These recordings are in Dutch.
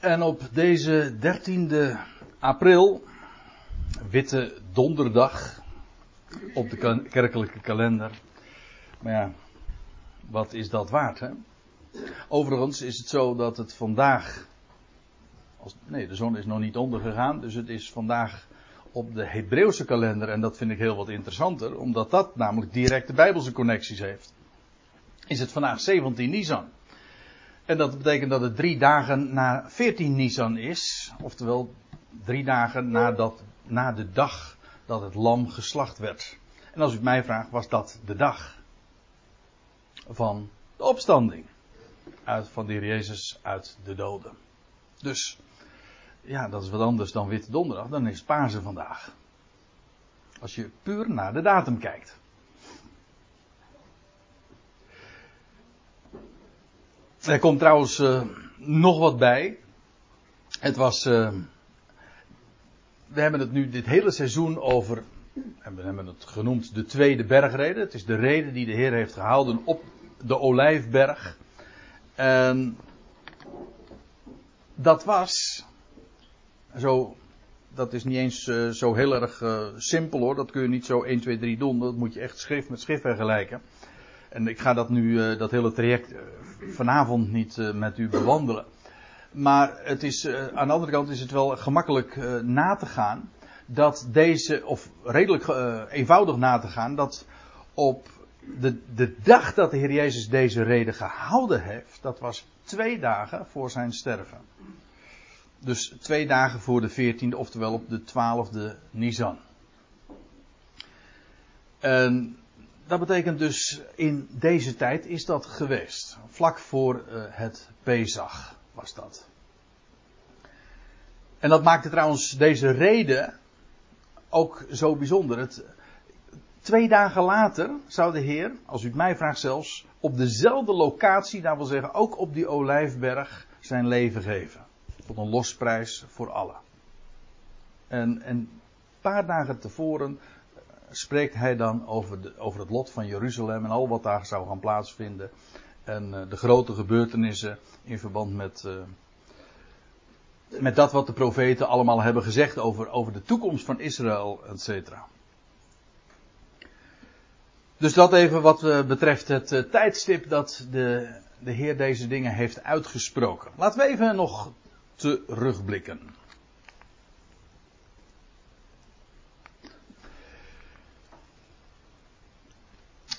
En op deze 13e april, Witte Donderdag, op de kerkelijke kalender. Maar ja, wat is dat waard, hè? Overigens is het zo dat het vandaag. Als, nee, de zon is nog niet ondergegaan, dus het is vandaag op de Hebreeuwse kalender. En dat vind ik heel wat interessanter, omdat dat namelijk directe Bijbelse connecties heeft. Is het vandaag 17 Nisan. En dat betekent dat het drie dagen na 14 Nisan is. Oftewel drie dagen nadat, na de dag dat het lam geslacht werd. En als u mij vraagt, was dat de dag van de opstanding. Uit, van de Jezus uit de doden. Dus, ja, dat is wat anders dan Witte Donderdag. Dan is Pasen vandaag. Als je puur naar de datum kijkt. Er komt trouwens uh, nog wat bij. Het was. Uh, we hebben het nu dit hele seizoen over. En we hebben het genoemd de tweede bergreden. Het is de reden die de Heer heeft gehouden op de Olijfberg. En dat was. Zo, dat is niet eens uh, zo heel erg simpel hoor. Dat kun je niet zo 1, 2, 3 doen. Dat moet je echt schrift met schrift vergelijken. En ik ga dat nu, dat hele traject vanavond niet uh, met u bewandelen. Maar het is, aan de andere kant is het wel gemakkelijk na te gaan. Dat deze, of redelijk eenvoudig na te gaan, dat op de, de dag dat de Heer Jezus deze reden gehouden heeft, dat was twee dagen voor zijn sterven. Dus twee dagen voor de veertiende, oftewel op de twaalfde Nisan. En dat betekent dus in deze tijd is dat geweest. Vlak voor uh, het Pesach was dat. En dat maakte trouwens deze reden ook zo bijzonder. Het, twee dagen later zou de Heer, als u het mij vraagt zelfs, op dezelfde locatie, dat wil zeggen ook op die olijfberg, zijn leven geven. Tot een losprijs voor allen. En, en een paar dagen tevoren spreekt hij dan over, over het lot van Jeruzalem en al wat daar zou gaan plaatsvinden. En uh, de grote gebeurtenissen in verband met, uh, met dat wat de profeten allemaal hebben gezegd over, over de toekomst van Israël, et cetera. Dus dat even wat uh, betreft het tijdstip dat de, de Heer deze dingen heeft uitgesproken. Laten we even nog terugblikken.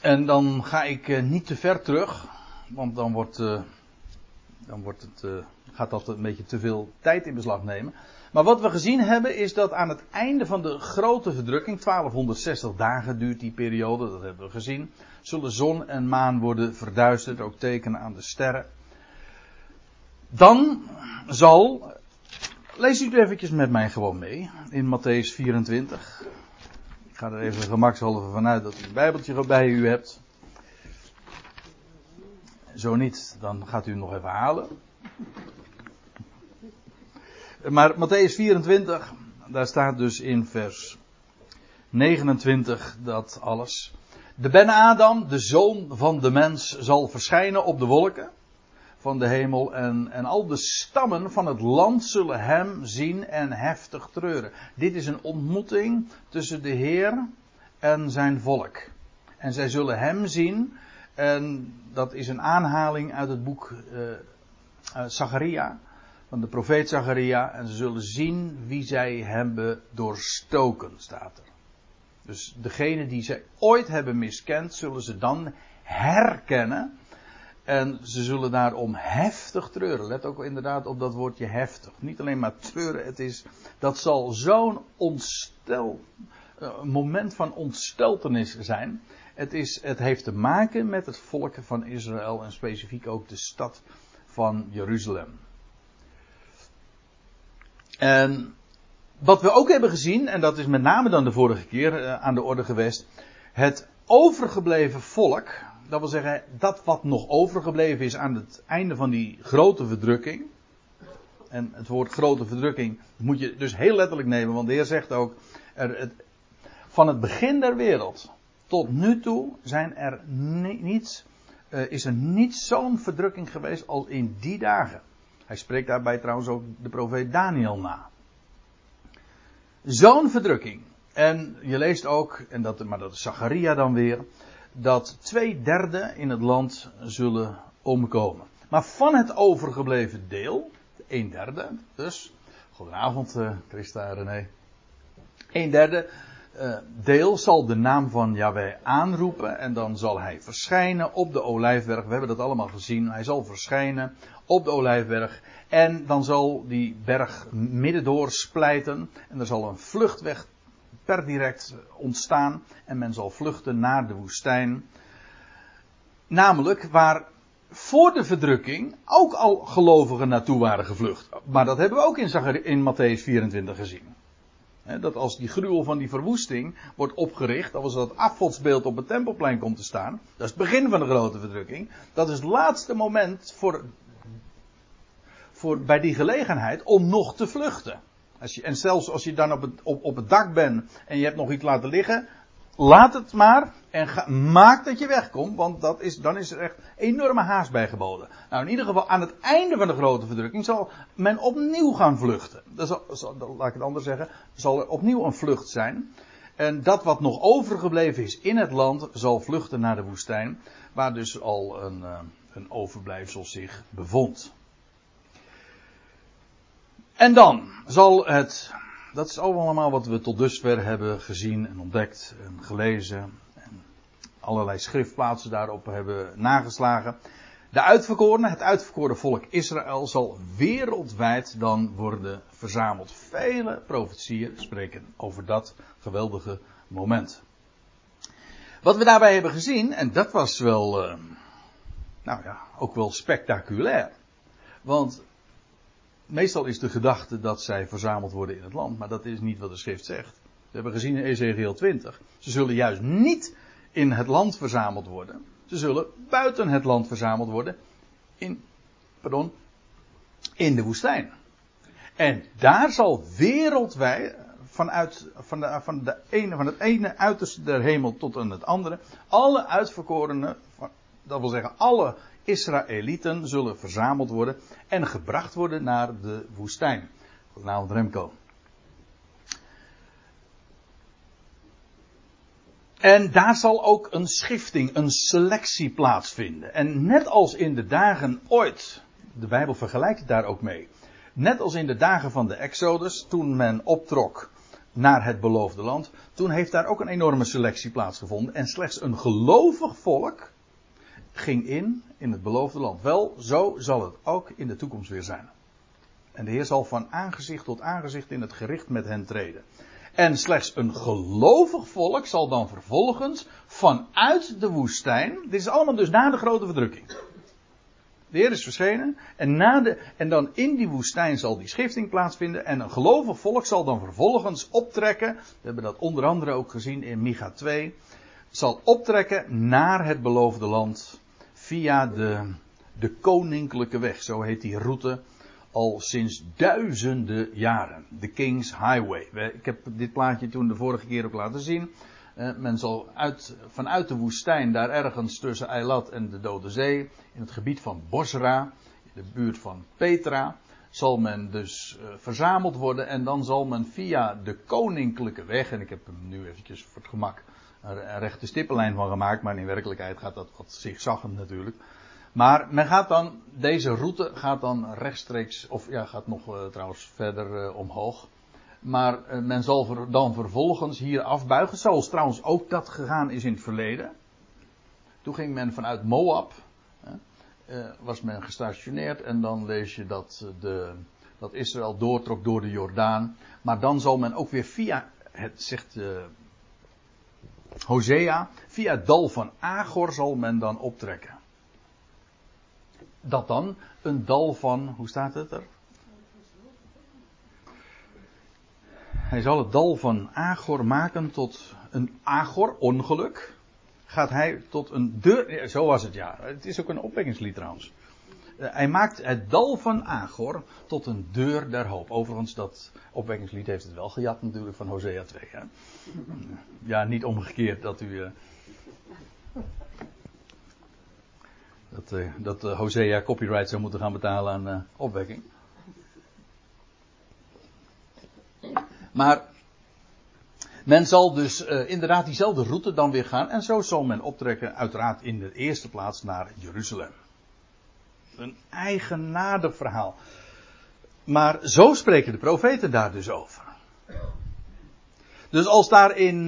En dan ga ik uh, niet te ver terug, want dan, wordt, uh, dan wordt het, uh, gaat dat een beetje te veel tijd in beslag nemen. Maar wat we gezien hebben is dat aan het einde van de grote verdrukking, 1260 dagen duurt die periode, dat hebben we gezien, zullen zon en maan worden verduisterd, ook tekenen aan de sterren. Dan zal, lees u het eventjes met mij gewoon mee, in Matthäus 24 ga er even gemakshalve vanuit dat u een bijbeltje bij u hebt. Zo niet, dan gaat u nog even halen. Maar Matthäus 24, daar staat dus in vers 29 dat alles. De Ben-Adam, de zoon van de mens, zal verschijnen op de wolken van de hemel en, en al de stammen van het land zullen hem zien en heftig treuren. Dit is een ontmoeting tussen de Heer en zijn volk. En zij zullen hem zien en dat is een aanhaling uit het boek uh, van de profeet Zacharia. En ze zullen zien wie zij hebben doorstoken, staat er. Dus degene die zij ooit hebben miskend, zullen ze dan herkennen. En ze zullen daarom heftig treuren. Let ook inderdaad op dat woordje heftig. Niet alleen maar treuren, het is, dat zal zo'n ontstel, eh, moment van ontsteltenis zijn. Het, is, het heeft te maken met het volk van Israël en specifiek ook de stad van Jeruzalem. En wat we ook hebben gezien, en dat is met name dan de vorige keer uh, aan de orde geweest, het overgebleven volk, dat wil zeggen, dat wat nog overgebleven is aan het einde van die grote verdrukking. En het woord grote verdrukking moet je dus heel letterlijk nemen, want de Heer zegt ook, er, het, van het begin der wereld tot nu toe zijn er niets, uh, is er niet zo'n verdrukking geweest als in die dagen. Hij spreekt daarbij trouwens ook de profeet Daniel na. Zo'n verdrukking. En je leest ook, en dat, maar dat is Zacharia dan weer, dat twee derde in het land zullen omkomen. Maar van het overgebleven deel, een derde dus, goedenavond uh, Christa en René, een derde uh, deel zal de naam van Yahweh aanroepen en dan zal hij verschijnen op de olijfberg. We hebben dat allemaal gezien. Hij zal verschijnen op de olijfberg en dan zal die berg middendoor splijten en er zal een vluchtweg per direct ontstaan en men zal vluchten naar de woestijn. Namelijk waar voor de verdrukking ook al gelovigen naartoe waren gevlucht. Maar dat hebben we ook in, in Matthäus 24 gezien. dat als die gruwel van die verwoesting wordt opgericht, als dat afgodsbeeld op het tempelplein komt te staan, dat is het begin van de grote verdrukking, dat is het laatste moment voor, voor, bij die gelegenheid om nog te vluchten. Als je, en zelfs als je dan op het, op, op het dak bent en je hebt nog iets laten liggen, laat het maar en maak dat je wegkomt, want dat is, dan is er echt enorme haast bij geboden. Nou, in ieder geval aan het einde van de grote verdrukking zal men opnieuw gaan vluchten. Dat zal, laat ik het anders zeggen, zal er opnieuw een vlucht zijn. En dat wat nog overgebleven is in het land zal vluchten naar de woestijn, waar dus al een, eh, een overblijfsel zich bevond. En dan zal het, dat is allemaal wat we tot dusver hebben gezien en ontdekt en gelezen en allerlei schriftplaatsen daarop hebben nageslagen. De uitverkorene, het uitverkoren volk Israël zal wereldwijd dan worden verzameld. Vele profetieën spreken over dat geweldige moment. Wat we daarbij hebben gezien, en dat was wel, uh, nou ja, ook wel spectaculair. Want meestal is de gedachte dat zij verzameld worden in het land, maar dat is niet wat de schrift zegt. We hebben gezien in Ezekiel 20. Ze zullen juist niet in het land verzameld worden. Ze zullen buiten het land verzameld worden. In, pardon, in de woestijn. En daar zal wereldwijd, vanuit, van, de, van, de ene, van het ene uiterste der hemel tot aan het andere, alle uitverkorenen, dat wil zeggen alle Israëlieten zullen verzameld worden en gebracht worden naar de woestijn. Goedenavond Remco. En daar zal ook een schifting, een selectie plaatsvinden. En net als in de dagen ooit, de Bijbel vergelijkt het daar ook mee. Net als in de dagen van de Exodus, toen men optrok naar het beloofde land, toen heeft daar ook een enorme selectie plaatsgevonden. En slechts een gelovig volk ging in in het beloofde land. Wel, zo zal het ook in de toekomst weer zijn. En de Heer zal van aangezicht tot aangezicht in het gericht met hen treden. En slechts een gelovig volk zal dan vervolgens vanuit de woestijn. Dit is allemaal dus na de grote verdrukking. De Heer is verschenen. En, na de, en dan in die woestijn zal die schifting plaatsvinden. En een gelovig volk zal dan vervolgens optrekken. We hebben dat onder andere ook gezien in Micha 2. Zal optrekken naar het beloofde land via de, de koninklijke weg. Zo heet die route al sinds duizenden jaren. De King's Highway. Ik heb dit plaatje toen de vorige keer ook laten zien. Uh, men zal uit, vanuit de woestijn, daar ergens tussen Eilat en de Dode Zee, in het gebied van Bosra, in de buurt van Petra, zal men dus uh, verzameld worden en dan zal men via de koninklijke weg, en ik heb hem nu eventjes voor het gemak een rechte stippenlijn van gemaakt, maar in werkelijkheid gaat dat wat zigzaggend natuurlijk. Maar men gaat dan, deze route gaat dan rechtstreeks, of ja, gaat nog uh, trouwens verder uh, omhoog. Maar uh, men zal dan vervolgens hier afbuigen, zoals trouwens ook dat gegaan is in het verleden. Toen ging men vanuit Moab, was men gestationeerd en dan lees je dat, de, dat Israël doortrok door de Jordaan. Maar dan zal men ook weer via, het zegt Hosea, via het dal van Agor zal men dan optrekken. Dat dan een dal van, hoe staat het er? Hij zal het dal van Agor maken tot een Agor, ongeluk. Gaat hij tot een deur, zo was het ja. Het is ook een opwekkingslied trouwens. Eh, hij maakt het dal van Agor tot een deur der hoop. Overigens, dat opwekkingslied heeft het wel gejat natuurlijk van Hosea 2. Hè? Ja, niet omgekeerd dat u. Uh... Dat, uh, dat Hosea copyright zou moeten gaan betalen aan opwekking. Maar men zal dus inderdaad diezelfde route dan weer gaan. En zo zal men optrekken, uiteraard in de eerste plaats naar Jeruzalem. Een eigenaardig verhaal. Maar zo spreken de profeten daar dus over. Dus als daarin,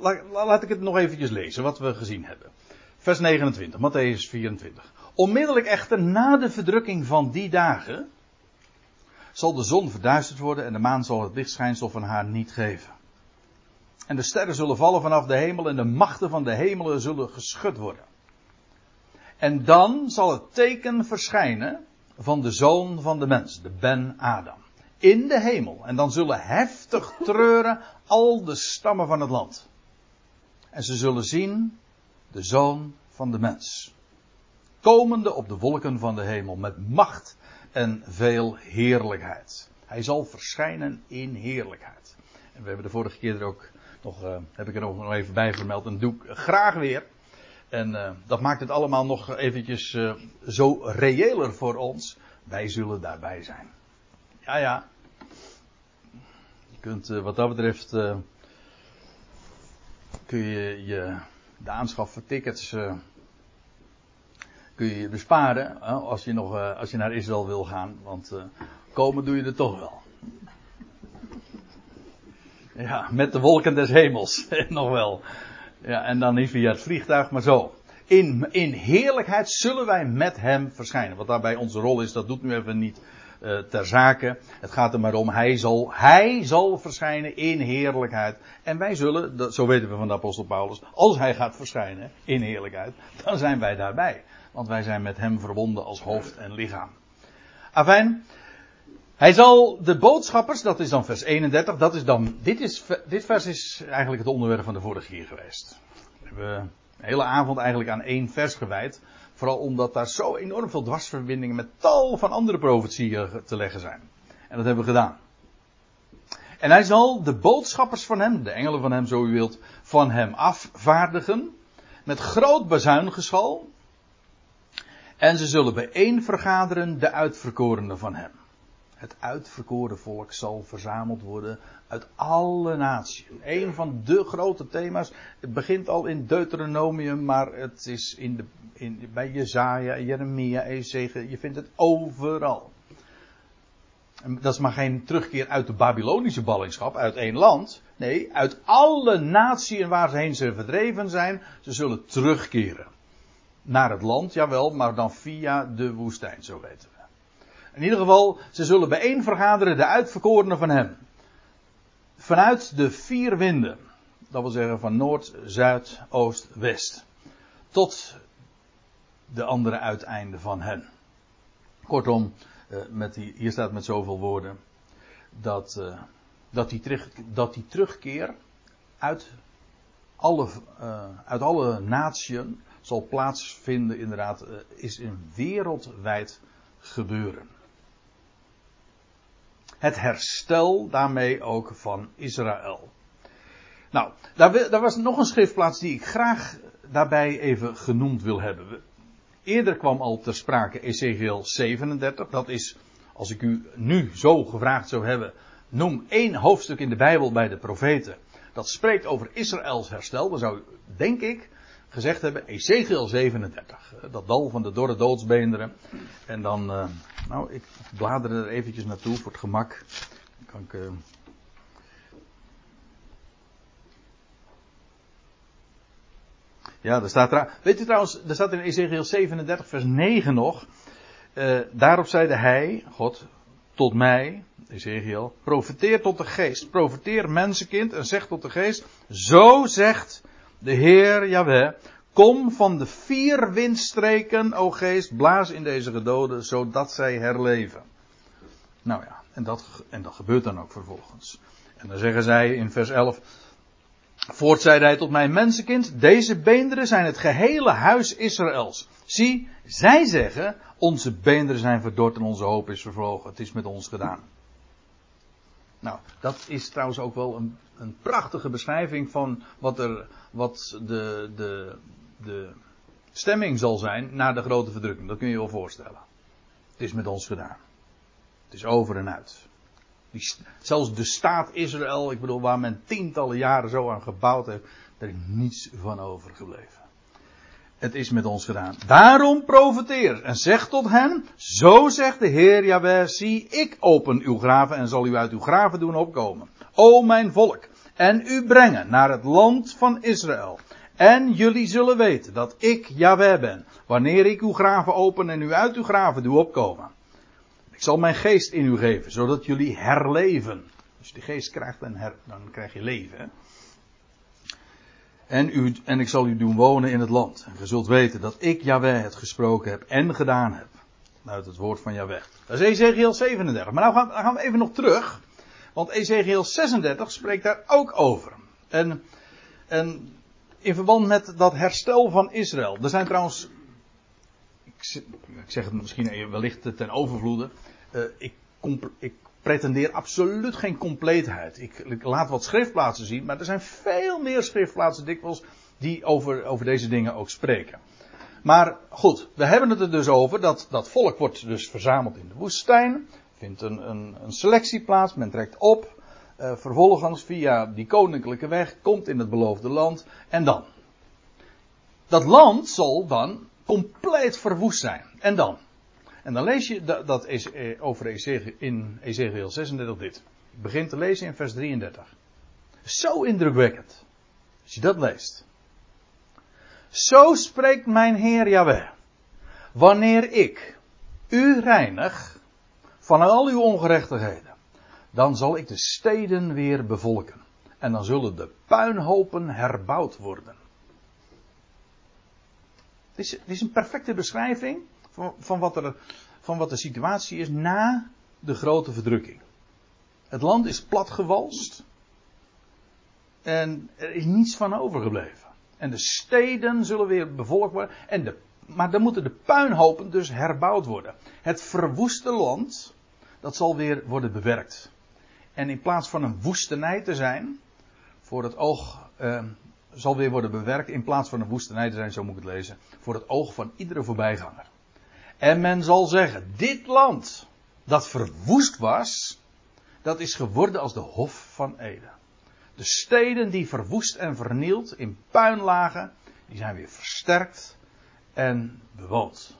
laat, laat ik het nog eventjes lezen wat we gezien hebben. Vers 29, Matthäus 24. Onmiddellijk echter na de verdrukking van die dagen zal de zon verduisterd worden en de maan zal het lichtschijnsel van haar niet geven. En de sterren zullen vallen vanaf de hemel en de machten van de hemelen zullen geschud worden. En dan zal het teken verschijnen van de zoon van de mens, de Ben Adam. In de hemel. En dan zullen heftig treuren al de stammen van het land. En ze zullen zien de zoon van de mens. Komende op de wolken van de hemel met macht en veel heerlijkheid. Hij zal verschijnen in heerlijkheid. En we hebben de vorige keer er ook nog, uh, heb ik er nog even bij vermeld, en doe ik graag weer. En uh, dat maakt het allemaal nog eventjes uh, zo reëler voor ons. Wij zullen daarbij zijn. Ja, ja. Je kunt uh, wat dat betreft. kun je, je de aanschaf van tickets. kun je besparen. als, je nog, als je naar Israël wil gaan. Want komen doe je er toch wel. Ja, met de wolken des hemels. nog wel. Ja, en dan niet via het vliegtuig, maar zo. In, in heerlijkheid zullen wij met hem verschijnen. Wat daarbij onze rol is, dat doet nu even niet uh, ter zake. Het gaat er maar om, hij zal, hij zal verschijnen in heerlijkheid. En wij zullen, dat, zo weten we van de apostel Paulus, als hij gaat verschijnen in heerlijkheid, dan zijn wij daarbij. Want wij zijn met hem verbonden als hoofd en lichaam. Afijn, hij zal de boodschappers, dat is dan vers 31, dat is dan, dit, is, dit vers is eigenlijk het onderwerp van de vorige keer geweest. We hebben een hele avond eigenlijk aan één vers gewijd. Vooral omdat daar zo enorm veel dwarsverbindingen met tal van andere profetieën te leggen zijn. En dat hebben we gedaan. En hij zal de boodschappers van hem, de engelen van hem zo u wilt, van hem afvaardigen. Met groot bazuingeschal. En ze zullen bijeen vergaderen de uitverkorenen van hem. Het uitverkoren volk zal verzameld worden uit alle naties. Een van de grote thema's. Het begint al in Deuteronomium, maar het is in de, in, bij Jezaja, Jeremia, Ezekiel. Je vindt het overal. En dat is maar geen terugkeer uit de Babylonische ballingschap, uit één land. Nee, uit alle naties waarheen ze verdreven zijn. Ze zullen terugkeren. Naar het land, jawel, maar dan via de woestijn, zo weten we. In ieder geval, ze zullen bijeen vergaderen de uitverkorenen van hem. Vanuit de vier winden. Dat wil zeggen van noord, zuid, oost, west. Tot de andere uiteinden van hen. Kortom, eh, met die, hier staat met zoveel woorden. Dat, uh, dat, die terug, dat die terugkeer uit alle, uh, uit alle naties zal plaatsvinden, inderdaad, is een wereldwijd gebeuren het herstel daarmee ook van Israël. Nou, daar, daar, was nog een schriftplaats die ik graag daarbij even genoemd wil hebben. Eerder kwam al ter sprake Ezekiel 37. Dat is, als ik u nu zo gevraagd zou hebben, noem één hoofdstuk in de Bijbel bij de profeten. Dat spreekt over Israëls herstel. Dan zou, denk ik, gezegd hebben, Ezekiel 37. Dat dal van de dorre doodsbeenderen. En dan, uh, nou, ik blader er eventjes naartoe voor het gemak. Kan ik... Uh... Ja, er staat er. Weet u trouwens, er staat in Ezekiel 37, vers 9 nog. Uh, daarop zeide hij, God, tot mij, Ezekiel, profeteer tot de geest. Profeteer mensenkind en zeg tot de geest, zo zegt de Heer Jahweh, kom van de vier windstreken, o geest, blaas in deze gedoden, zodat zij herleven. Nou ja, en dat, en dat gebeurt dan ook vervolgens. En dan zeggen zij in vers 11, Voort zeide hij tot mijn mensenkind, deze beenderen zijn het gehele huis Israëls. Zie, zij zeggen, onze beenderen zijn verdord en onze hoop is vervlogen. Het is met ons gedaan. Nou, dat is trouwens ook wel een, een prachtige beschrijving van wat, er, wat de, de, de stemming zal zijn na de grote verdrukking. Dat kun je je wel voorstellen. Het is met ons gedaan. Het is over en uit. Zelfs de staat Israël, ik bedoel, waar men tientallen jaren zo aan gebouwd heeft, daar is niets van overgebleven. Het is met ons gedaan. Daarom profeteer en zeg tot hen, zo zegt de Heer Jahweh, zie ik open uw graven en zal u uit uw graven doen opkomen. O mijn volk, en u brengen naar het land van Israël. En jullie zullen weten dat ik Jahweh ben, wanneer ik uw graven open en u uit uw graven doe opkomen. Ik zal mijn geest in u geven, zodat jullie herleven. Als je die geest krijgt, dan, her, dan krijg je leven. En, u, en ik zal u doen wonen in het land. En je zult weten dat ik Jahweh het gesproken heb en gedaan heb. Uit het woord van Jahweh. Dat is Ezekiel 37. Maar nou gaan, gaan we even nog terug. Want Ezekiel 36 spreekt daar ook over. En, en in verband met dat herstel van Israël. Er zijn trouwens. Ik, zeg het misschien wellicht ten overvloede. Uh, ik, ik, pretendeer absoluut geen compleetheid. Ik, laat wat schriftplaatsen zien, maar er zijn veel meer schriftplaatsen dikwijls die over, over deze dingen ook spreken. Maar goed, we hebben het er dus over dat dat volk wordt dus verzameld in de woestijn. Vindt een, een, een selectie plaats, men trekt op. Uh, vervolgens via die koninklijke weg komt in het beloofde land. En dan? Dat land zal dan compleet verwoest zijn. En dan? En dan lees je dat, dat eh, over Ezekiel, in Ezekiel 36 dit. Begin te lezen in vers 33. Zo indrukwekkend. Als je dat leest. Zo spreekt mijn Heer Jahweh. Wanneer ik u reinig van al uw ongerechtigheden, dan zal ik de steden weer bevolken. En dan zullen de puinhopen herbouwd worden. Dit is, dit is een perfecte beschrijving van, van, wat er, van wat de situatie is na de grote verdrukking. Het land is platgewalst. En er is niets van overgebleven. En de steden zullen weer bevolkt worden. En de, maar dan moeten de puinhopen dus herbouwd worden. Het verwoeste land, dat zal weer worden bewerkt. En in plaats van een woestenij te zijn, voor het oog, eh, zal weer worden bewerkt. In plaats van een woestenij te zijn, zo moet ik het lezen, voor het oog van iedere voorbijganger. En men zal zeggen, dit land dat verwoest was, dat is geworden als de Hof van Eden. De steden die verwoest en vernield in puin lagen, die zijn weer versterkt en bewoond.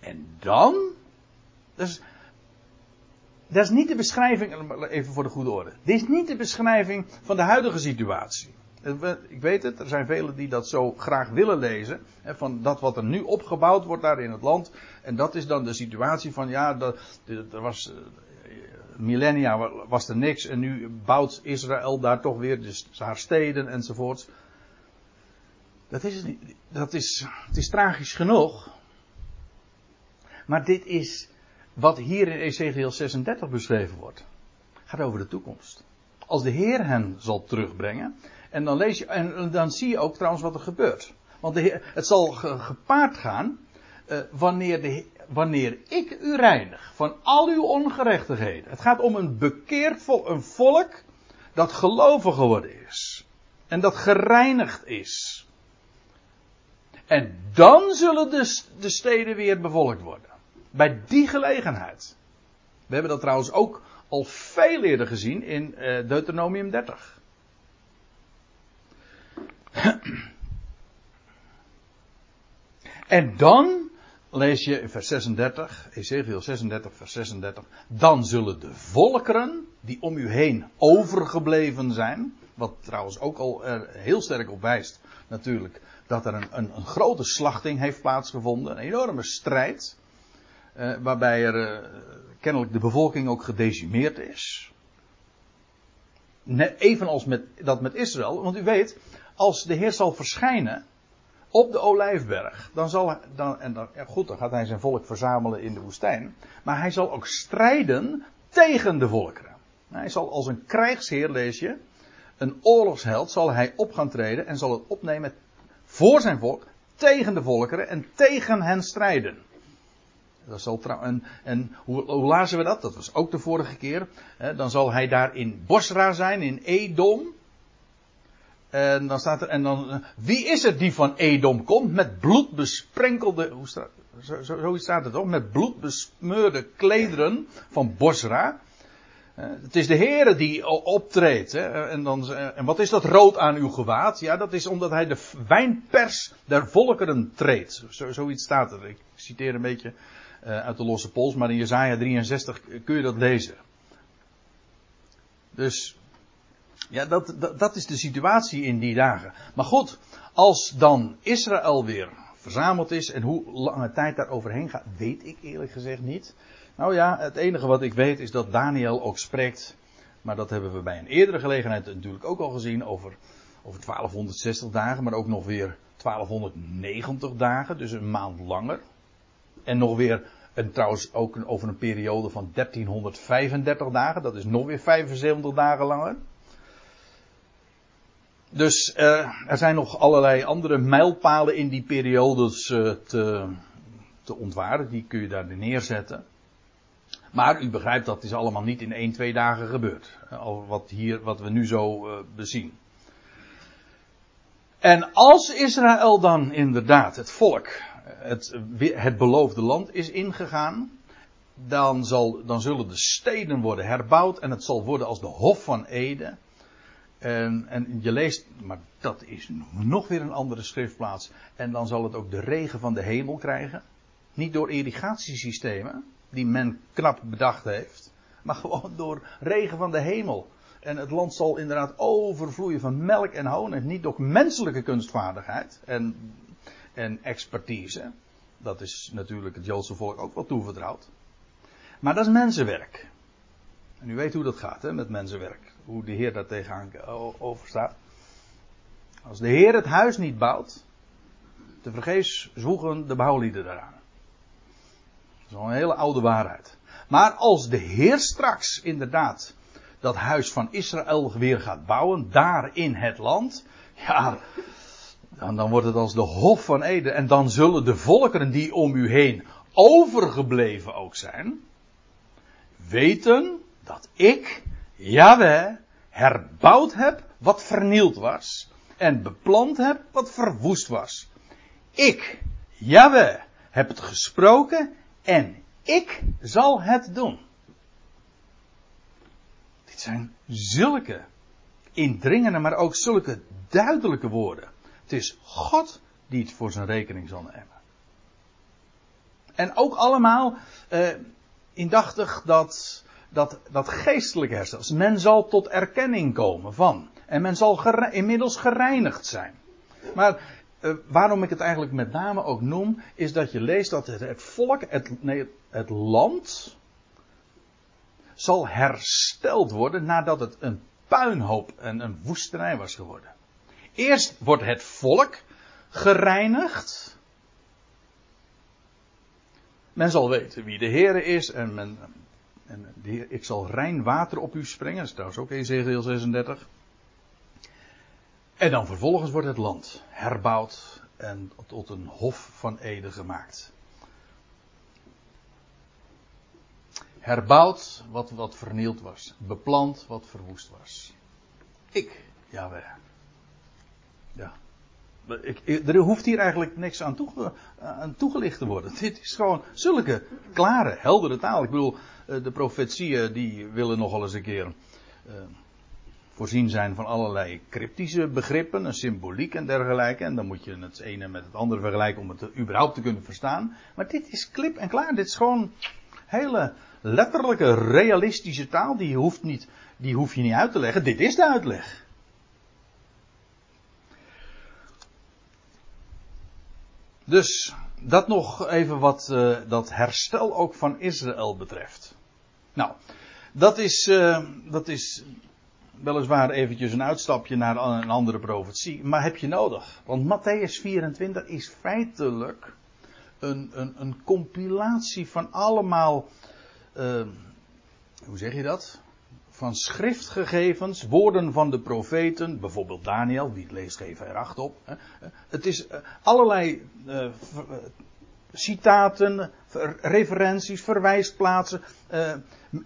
En dan, dat is, dat is niet de beschrijving, even voor de goede orde. Dit is niet de beschrijving van de huidige situatie. Ik weet het, er zijn velen die dat zo graag willen lezen. Van dat wat er nu opgebouwd wordt daar in het land. En dat is dan de situatie van ja, dat, er was eh, millennia was er niks en nu bouwt Israël daar toch weer dus haar steden enzovoort. Dat is, dat is, het is tragisch genoeg. Maar dit is wat hier in Ezekiel 36 beschreven wordt. Het gaat over de toekomst. Als de Heer hen zal terugbrengen. En dan lees je, en dan zie je ook trouwens wat er gebeurt. Want het zal gepaard gaan uh, wanneer, de, wanneer ik u reinig van al uw ongerechtigheden. Het gaat om een bekeerd volk, een volk dat gelovig geworden is. En dat gereinigd is. En dan zullen de, de steden weer bevolkt worden. Bij die gelegenheid. We hebben dat trouwens ook al veel eerder gezien in uh, Deuteronomium 30. En dan lees je in vers 36, Ezekiel 36, vers 36. Dan zullen de volkeren die om u heen overgebleven zijn. Wat trouwens ook al er heel sterk op wijst, natuurlijk, dat er een, een, een grote slachting heeft plaatsgevonden. Een enorme strijd. Eh, waarbij er eh, kennelijk de bevolking ook gedecimeerd is. evenals met, dat met Israël. Want u weet, als de Heer zal verschijnen op de Olijfberg, dan zal hij, dan, en dan, goed, dan gaat hij zijn volk verzamelen in de woestijn. Maar hij zal ook strijden tegen de volkeren. Hij zal als een krijgsheer, lees je, een oorlogsheld, zal hij op gaan treden en zal het opnemen voor zijn volk, tegen de volkeren en tegen hen strijden. Dat zal trouw, en en hoe, hoe lazen we dat? Dat was ook de vorige keer. dan zal hij daar in Bosra zijn, in Edom En dan staat er, en dan, eh, wie is het die van Edom komt met bloed besprenkelde, hoe staat, zo, zo, zoiets staat het toch, met bloed besmeurde klederen van Bosra. Uh, het is de Heere die optreedt. Hè? En, dan, en wat is dat rood aan uw gewaad? Ja, dat is omdat hij de wijnpers der volkeren treedt. Zo, zoiets staat er. Ik citeer een beetje uit de losse pols, maar in Jezaja 63 kun je dat lezen. Dus ja, dat, dat, is de situatie in die dagen. Maar goed, als dan Israël weer verzameld is en hoe lange tijd daar overheen gaat, weet ik eerlijk gezegd niet. Nou ja, het enige wat ik weet is dat Daniel ook spreekt, maar dat hebben we bij een eerdere gelegenheid natuurlijk ook al gezien over, over 1260 dagen, maar ook nog weer 1290 dagen, dus een maand langer. En nog weer, en trouwens ook over een periode van 1335 dagen, dat is nog weer 75 dagen langer. Dus uh, er zijn nog allerlei andere mijlpalen in die periodes uh, te, te ontwaren. Die kun je daar neerzetten. Maar u begrijpt dat is allemaal niet in 1, 2 dagen gebeurd. Al wat, hier, wat we nu zo uh, bezien. En als Israël dan inderdaad, het volk, het, het beloofde land is ingegaan. Dan, zal, dan zullen de steden worden herbouwd en het zal worden als de Hof van Eden. En, en, je leest, maar dat is nog weer een andere schriftplaats. En dan zal het ook de regen van de hemel krijgen. Niet door irrigatiesystemen, die men knap bedacht heeft. Maar gewoon door regen van de hemel. En het land zal inderdaad overvloeien van melk en honing. Niet door menselijke kunstvaardigheid en, en expertise. Dat is natuurlijk het Joodse volk ook wel toevertrouwd. Maar dat is mensenwerk. En u weet hoe dat gaat hè, met mensenwerk. Hoe de Heer daar tegenaan over staat. Als de Heer het huis niet bouwt, te vergeefs zwoegen de bouwlieden daaraan. Dat is al een hele oude waarheid. Maar als de Heer straks inderdaad dat huis van Israël weer gaat bouwen, daar in het land, ja, dan, dan wordt het als de Hof van Eden. En dan zullen de volkeren die om u heen overgebleven ook zijn, weten dat ik, Yahweh, herbouwd heb wat vernield was. En beplant heb wat verwoest was. Ik, Yahweh, heb het gesproken en ik zal het doen. Dit zijn zulke indringende, maar ook zulke duidelijke woorden. Het is God die het voor zijn rekening zal nemen. En ook allemaal uh, indachtig dat dat, dat geestelijke herstel. Men zal tot erkenning komen van. En men zal inmiddels gereinigd zijn. Maar uh, waarom ik het eigenlijk met name ook noem, is dat je leest dat het, het volk, het, nee, het land, zal hersteld worden nadat het een puinhoop en een woestenij was geworden. Eerst wordt het volk gereinigd. Men zal weten wie de Heer is en men, en de ik zal rein water op u sprengen. Dat is trouwens ook Ezekiel 36. En dan vervolgens wordt het land herbouwd en tot een hof van Ede gemaakt. Herbouwd wat, wat vernield was. Beplant wat verwoest was. Ik, Jawel. Ja. Ik, er hoeft hier eigenlijk niks aan, aan toegelicht te worden. Dit is gewoon zulke klare, heldere taal. Ik bedoel, de profetieën die willen nogal eens een keer uh, voorzien zijn van allerlei cryptische begrippen, een symboliek en dergelijke. En dan moet je het ene met het andere vergelijken om het überhaupt te kunnen verstaan. Maar dit is klip en klaar. Dit is gewoon hele letterlijke, realistische taal. Die, hoeft niet, die hoef je niet uit te leggen. Dit is de uitleg. Dus dat nog even wat uh, dat herstel ook van Israël betreft. Nou, dat is, uh, dat is weliswaar eventjes een uitstapje naar een andere profetie, maar heb je nodig. Want Matthäus 24 is feitelijk een, een, een compilatie van allemaal, uh, hoe zeg je dat? Van schriftgegevens, woorden van de profeten, bijvoorbeeld Daniel, wie leest geven er acht op. Het is uh, allerlei citaten, referenties, verwijsplaatsen. Uh,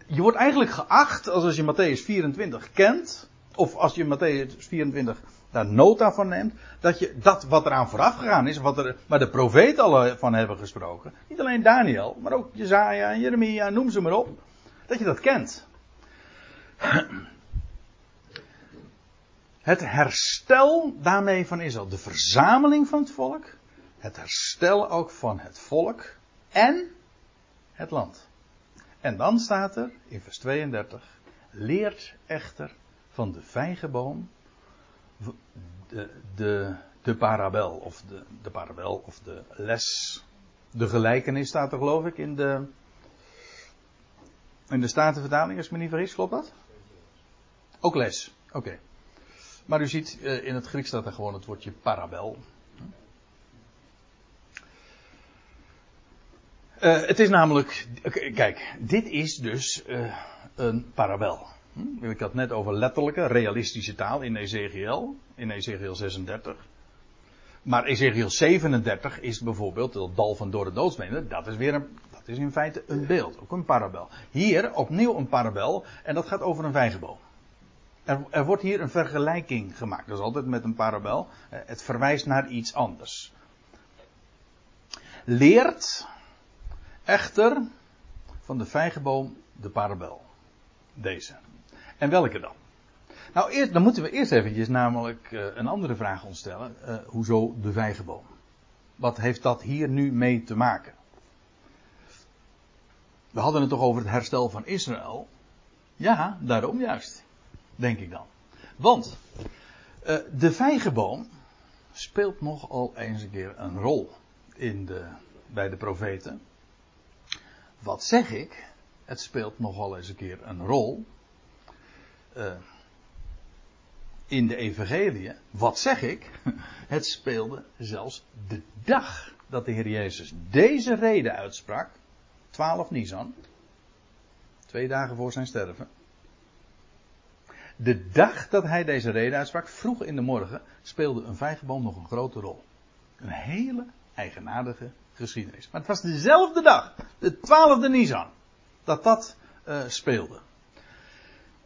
je wordt eigenlijk geacht, als, je Matthäus 24 kent, of als je Matthäus 24 daar nota van neemt, dat je dat wat eraan vooraf gegaan is, wat er, waar de profeten al van hebben gesproken, niet alleen Daniel, maar ook Jezaja en Jeremia, noem ze maar op, dat je dat kent. Het herstel daarmee van Israël, de verzameling van het volk, het herstel ook van het volk en het land. En dan staat er in vers 32, leert echter van de vijgenboom de, de, de parabel, of de, de parabel, of de les, de gelijkenis staat er geloof ik in de, in de Statenvertaling, als ik me niet vergis, klopt dat? Ook les, oké. Maar u ziet, eh, in het Grieks staat er gewoon het woordje parabel. Uh, het is namelijk, kijk, dit is dus uh, een parabel. Hm? Ik had het net over letterlijke, realistische taal in Ezekiel, in Ezekiel 36. Maar Ezekiel 37 is bijvoorbeeld het dal van door de doodsbenen. Dat is weer een, dat is in feite een beeld, ook een parabel. Hier opnieuw een parabel en dat gaat over een vijgenboom. Er, er, wordt hier een vergelijking gemaakt. Dat is altijd met een parabel. Eh, het verwijst naar iets anders. Leert echter van de vijgenboom de parabel. Deze. En welke dan? Nou, eerst, dan moeten we eerst eventjes namelijk uh, een andere vraag ons stellen. Uh, hoezo de vijgenboom? Wat heeft dat hier nu mee te maken? We hadden het toch over het herstel van Israël? Ja, daarom juist. Denk ik dan. Want uh, de vijgenboom speelt nogal eens een keer een rol in de, bij de profeten. Wat zeg ik? Het speelt nogal eens een keer een rol uh, in de evangelie. Wat zeg ik? Het speelde zelfs de dag dat de Heer Jezus deze reden uitsprak. 12 Nisan. Twee dagen voor zijn sterven. De dag dat hij deze reden uitsprak, vroeg in de morgen, speelde een vijgenboom nog een grote rol. Een hele eigenaardige geschiedenis. Maar het was dezelfde dag, de 12e Nisan, dat dat uh, speelde.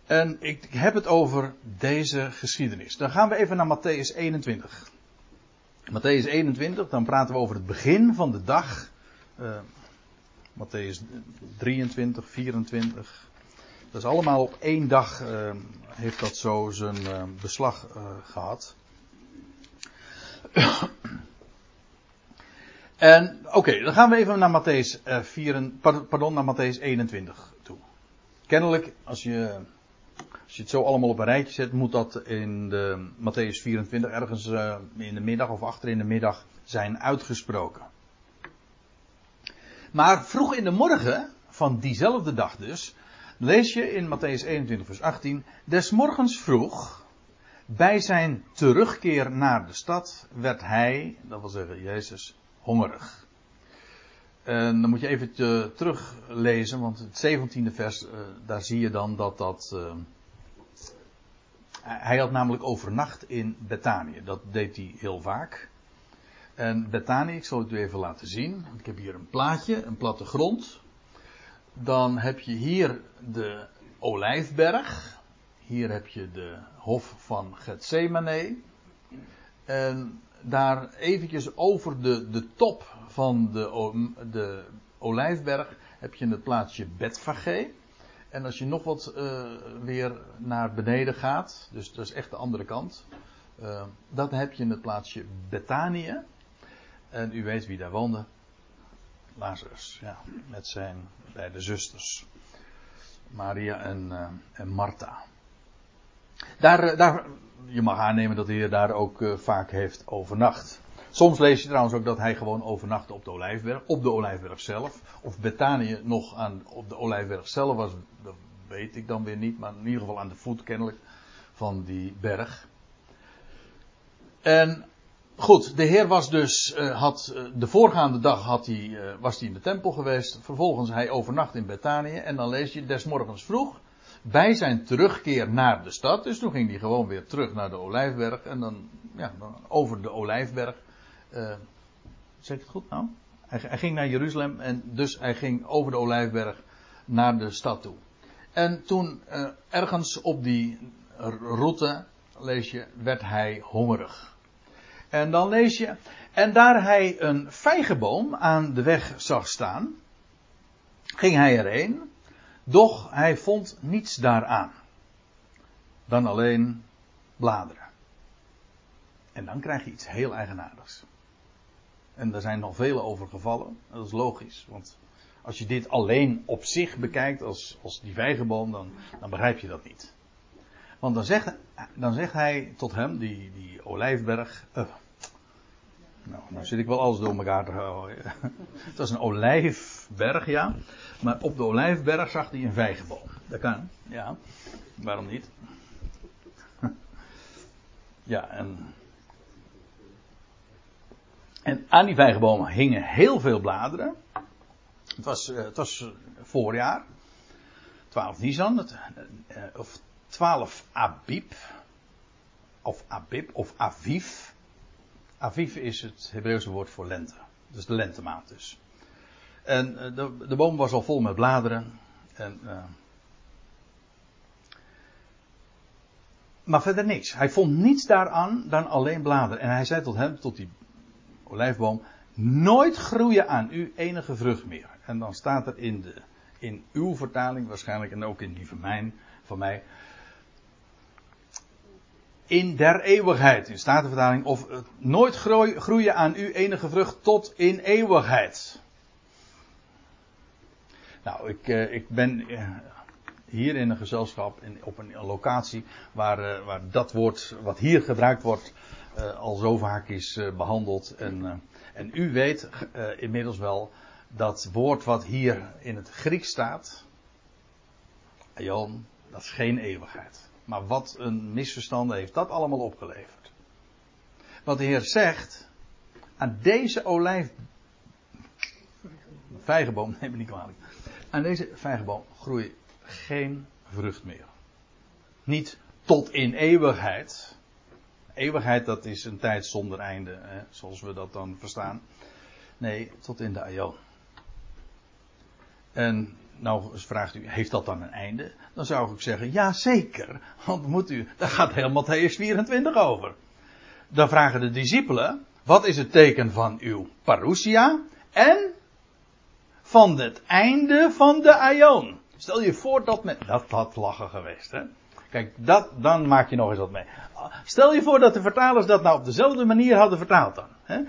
En ik heb het over deze geschiedenis. Dan gaan we even naar Matthäus 21. Matthäus 21, dan praten we over het begin van de dag. Uh, Matthäus 23, 24. Dat is allemaal op één dag uh, heeft dat zo zijn beslag gehad. En oké, dan gaan we even naar Matthäus, 4, pardon, naar Matthäus 21 toe. Kennelijk, als je als je het zo allemaal op een rijtje zet, moet dat in de Matthäus 24 ergens uh, in de middag of achter in de middag zijn uitgesproken. Maar vroeg in de morgen van diezelfde dag dus, lees je in Matthäus 21 vers 18, des morgens vroeg, bij zijn terugkeer naar de stad, werd hij, dat wil zeggen Jezus, hongerig. En dan moet je even teruglezen, want het 17e vers, uh, daar zie je dan dat dat... Uh, hij had namelijk overnacht in Bethanië. Dat deed hij heel vaak. En Bethanië, ik zal het u even laten zien. Ik heb hier een plaatje, een plattegrond. Dan heb je hier de Olijfberg. Hier heb je de hof van Gethsemane. En daar eventjes over de, de top van de, de Olijfberg heb je het plaatsje Betfage. En als je nog wat uh, weer naar beneden gaat, dus dat is echt de andere kant, uh, dan heb je het plaatsje Betanië. En u weet wie daar woonde. Lazarus, ja, met zijn beide zusters. Maria en, uh, en Martha. Daar, daar, je mag aannemen dat de Heer daar ook vaak heeft overnacht. Soms lees je trouwens ook dat hij gewoon overnachtte op de Olijfberg, op de Olijfberg zelf. Of Betanië nog aan, op de Olijfberg zelf was, dat weet ik dan weer niet, maar in ieder geval aan de voet kennelijk van die berg. En goed, de Heer was dus, uh, had, uh, de voorgaande dag had hij, was hij in de tempel geweest. Vervolgens hij overnacht in Betanië. En dan lees je des morgens vroeg, bij zijn terugkeer naar de stad. Dus toen ging hij gewoon weer terug naar de Olijfberg. En dan, ja, over de Olijfberg uh, zeg ik het goed nou? Hij, hij, ging naar Jeruzalem en dus hij ging over de Olijfberg naar de stad toe. En toen uh, ergens op die route, lees je, werd hij hongerig. En dan lees je, en daar hij een vijgenboom aan de weg zag staan, ging hij erheen, doch hij vond niets daaraan. Dan alleen bladeren. En dan krijg je iets heel eigenaardigs. En daar zijn nog vele over gevallen. Dat is logisch, want als je dit alleen op zich bekijkt als, als die vijgenboom, dan, dan begrijp je dat niet. Want dan zegt, dan zegt hij tot hem, die, die olijfberg. Uh, nou, nou zit ik wel alles door elkaar te houden. Het was een olijfberg, ja. Maar op de olijfberg zag hij een vijgenboom. Dat kan, ja. Waarom niet? Ja, en. En aan die vijgenbomen hingen heel veel bladeren. Het was, uh, het was voorjaar. 12 Nisan, het, uh, of 12 Abib. Of Abib, of Aviv. Aviv is het Hebreeuwse woord voor lente. Dus de lentemaand dus. En uh, de, de, boom was al vol met bladeren. En, maar verder niks. Hij vond niets daaraan dan alleen bladeren. En hij zei tot hem, tot die olijfboom, nooit groeien aan u enige vrucht meer. En dan staat er in, de, in uw vertaling waarschijnlijk en ook in die van, mijn, van mij. In der eeuwigheid, in statenvertaling, of nooit groeien aan u enige vrucht tot in eeuwigheid. Nou, ik, eh, ik ben eh, hier in een gezelschap, in, op een locatie waar, uh, waar dat woord wat hier gebruikt wordt al zo vaak is behandeld. En, en u weet inmiddels wel dat woord wat hier in het Grieks staat, aion, dat is geen eeuwigheid. Maar wat een misverstand heeft dat allemaal opgeleverd. Wat de Heer zegt, aan deze olijf, vijgenboom, neem me niet kwalijk, aan deze vijgenboom groeit geen vrucht meer. Niet tot in eeuwigheid. Eeuwigheid, dat is een tijd zonder einde, hè, zoals we dat dan verstaan. Nee, tot in de aion. En nou vraagt u, heeft dat dan een einde? Dan zou ik zeggen, ja zeker. Want moet u, daar gaat heel Matthäus 24 over. Dan vragen de discipelen, wat is het teken van uw parousia? En van het einde van de aion. Stel je voor dat men, dat had lachen geweest hè. Kijk, dat, dan maak je nog eens wat mee. Stel je voor dat de vertalers dat nou op dezelfde manier hadden vertaald dan. Hè?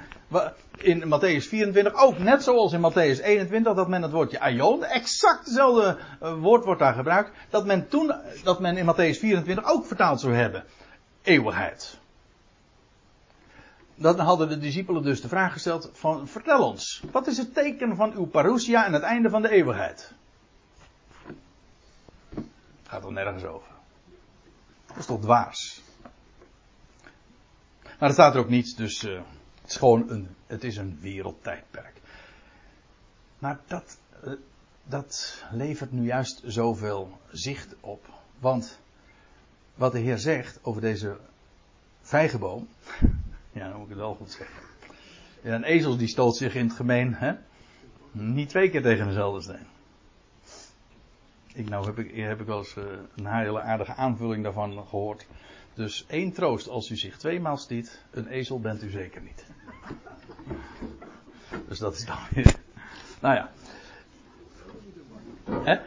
In Matthäus 24 ook, net zoals in Matthäus 21, dat men het woordje aion, exact hetzelfde eh, woord wordt daar gebruikt, dat men toen, dat men in Matthäus 24 ook vertaald zou hebben. Eeuwigheid. Dan hadden de discipelen dus de vraag gesteld van, vertel ons, wat is het teken van uw parousia en het einde van de eeuwigheid? Gaat er nergens over. Is toch. Maar er staat er ook niets, dus uh, het is gewoon een, het is een wereldtijdperk. Maar dat, uh, dat levert nu juist zoveel zicht op. Want wat de Heer zegt over deze vijgenboom. ja, dan moet ik het wel goed zeggen. Ja, een ezel die stoot zich in het gemeen, hè? Niet twee keer tegen dezelfde steen. Ik, nou heb ik, heb ik wel eens uh, een hele aardige aanvulling daarvan gehoord. Dus één troost als u zich tweemaal stiet, een ezel bent u zeker niet. Dus dat is dan weer. Nou ja. Hè?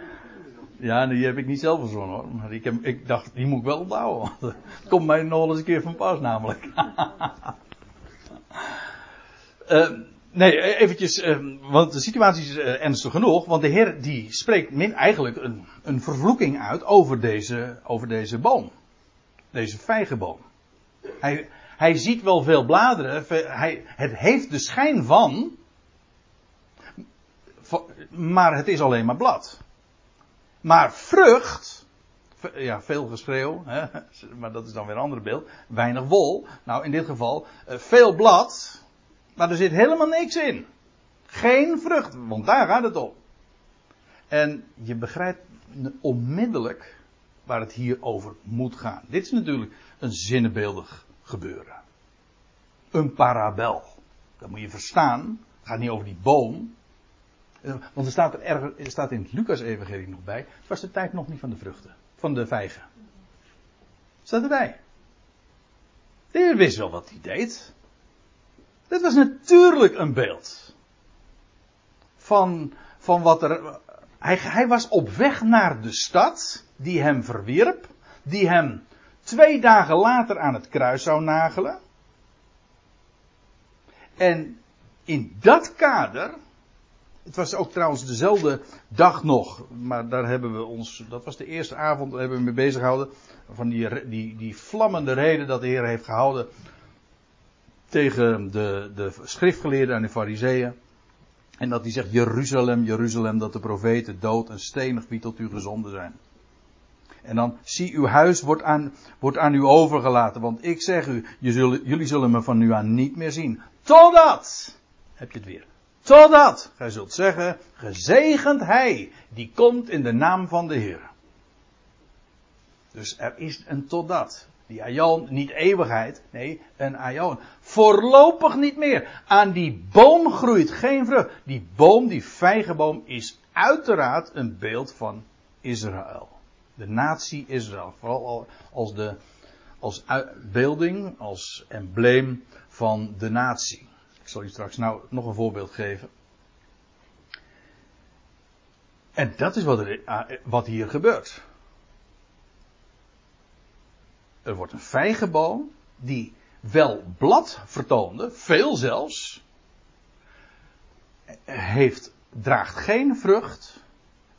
Ja, die heb ik niet zelf verzonnen hoor. Maar ik, heb, ik dacht, die moet ik wel onthouden. Want het komt mij nog eens een keer van pas namelijk. uh, Nee, e- eventjes, ehm, want de situatie is eh, ernstig genoeg. Want de Heer die spreekt min eigenlijk een, een vervloeking uit over deze, over deze boom. Deze vijgenboom. Hij, hij ziet wel veel bladeren. Hij, het heeft de schijn van. Maar het is alleen maar blad. Maar vrucht. Ja, veel geschreeuw. Maar dat is dan weer een ander beeld. Weinig wol. Nou, in dit geval. Eh, veel blad maar er zit helemaal niks in. Geen vrucht, want daar gaat het om. En je begrijpt onmiddellijk waar het hier over moet gaan. Dit is natuurlijk een zinnebeeldig gebeuren. Een parabel. Dat moet je verstaan. Het gaat niet over die boom. Eh, want er staat, er, erger, er staat in het Lucas-evangelie nog bij. Het was de tijd nog niet van de vruchten. Van de vijgen. Staat erbij. De Heer wist wel wat hij deed. Dit was natuurlijk een beeld. Van, van wat er. Hij, hij was op weg naar de stad die hem verwierp. Die hem twee dagen later aan het kruis zou nagelen. En in dat kader. Het was ook trouwens dezelfde dag nog. Maar daar hebben we ons. Dat was de eerste avond. Daar hebben we mee bezig gehouden. Van die, die, die vlammende reden dat de Heer heeft gehouden. Tegen de, de schriftgeleerden en de fariseeën. En dat hij zegt: Jeruzalem, Jeruzalem, dat de profeten dood en stenig wie tot u gezonden zijn. En dan, zie uw huis wordt aan, wordt aan u overgelaten. Want ik zeg u, jullie zullen me van nu aan niet meer zien. Totdat, heb je het weer. Totdat, gij zult zeggen, gezegend hij, die komt in de naam van de Heer. Dus er is een totdat. Die aion, niet eeuwigheid, nee, een aion. Voorlopig niet meer. Aan die boom groeit geen vrucht. Die boom, die vijgenboom, is uiteraard een beeld van Israël. De natie Israël. Vooral als, de, als beelding, als embleem van de natie. Ik zal u straks nou nog een voorbeeld geven. En dat is wat, er, ah, wat hier gebeurt. Er wordt een vijgenboom die wel blad vertoonde, veel zelfs, heeft, draagt geen vrucht.